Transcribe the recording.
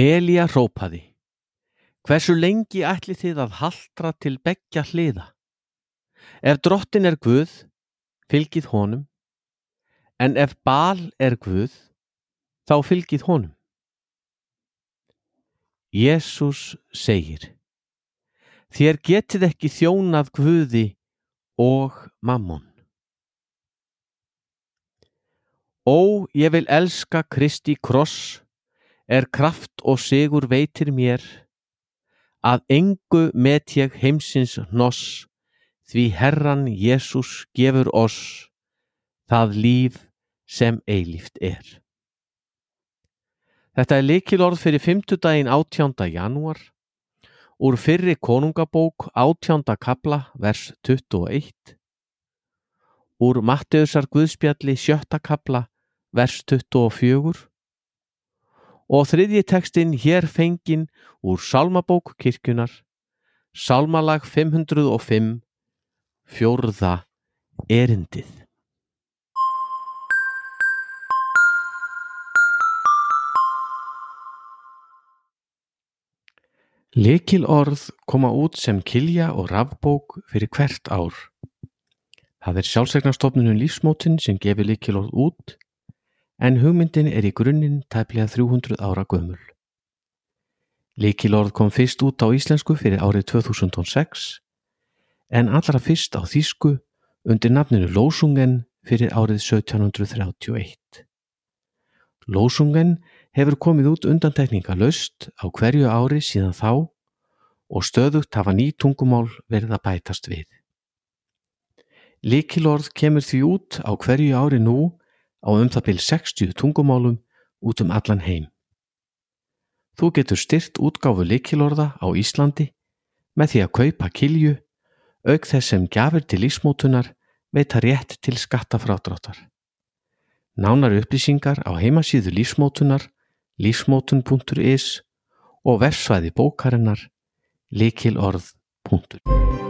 Elía hrópaði: Hversu lengi ætlið þið að haltra til beggja hliða? Ef drottin er Guð, fylgið honum, en ef Bal er Guð, þá fylgið honum. Jésús segir: Þér getið ekki þjónað Guði og mammon. Ó, ég vil elska Kristi kross, er kraft og sigur veitir mér, að engu met ég heimsins hnoss, því Herran Jésús gefur oss það líf sem eilíft er. Þetta er likilorð fyrir fymtudaginn 18. janúar úr fyrri konungabók 18. kabla vers 21 úr Matteusar Guðspjalli 7. kabla vers 24 og þriðji tekstinn hér fenginn úr Salmabók kirkjunar, Salmalag 505, fjórða erindið. Lekil orð koma út sem kilja og rafbók fyrir hvert ár. Það er sjálfsegnarstofnunum lífsmótin sem gefur lekil orð út en hugmyndin er í grunninn tæplega 300 ára gömul. Líkilorð kom fyrst út á íslensku fyrir árið 2006 en allra fyrst á þýsku undir nafninu Lósungen fyrir árið 1731. Lósungen hefur komið út undantekninga löst á hverju ári síðan þá og stöðugt hafa ný tungumál verið að bætast við. Líkilorð kemur því út á hverju ári nú á um það byrj 60 tungumálum út um allan heim. Þú getur styrt útgáfu likilorða á Íslandi með því að kaupa kilju, auk þess sem gafir til lífsmótunar veita rétt til skattafrádráttar. Nánar upplýsingar á heimasíðu lífsmótunar, lífsmótun.is og versvæði bókarinnar likilorð.is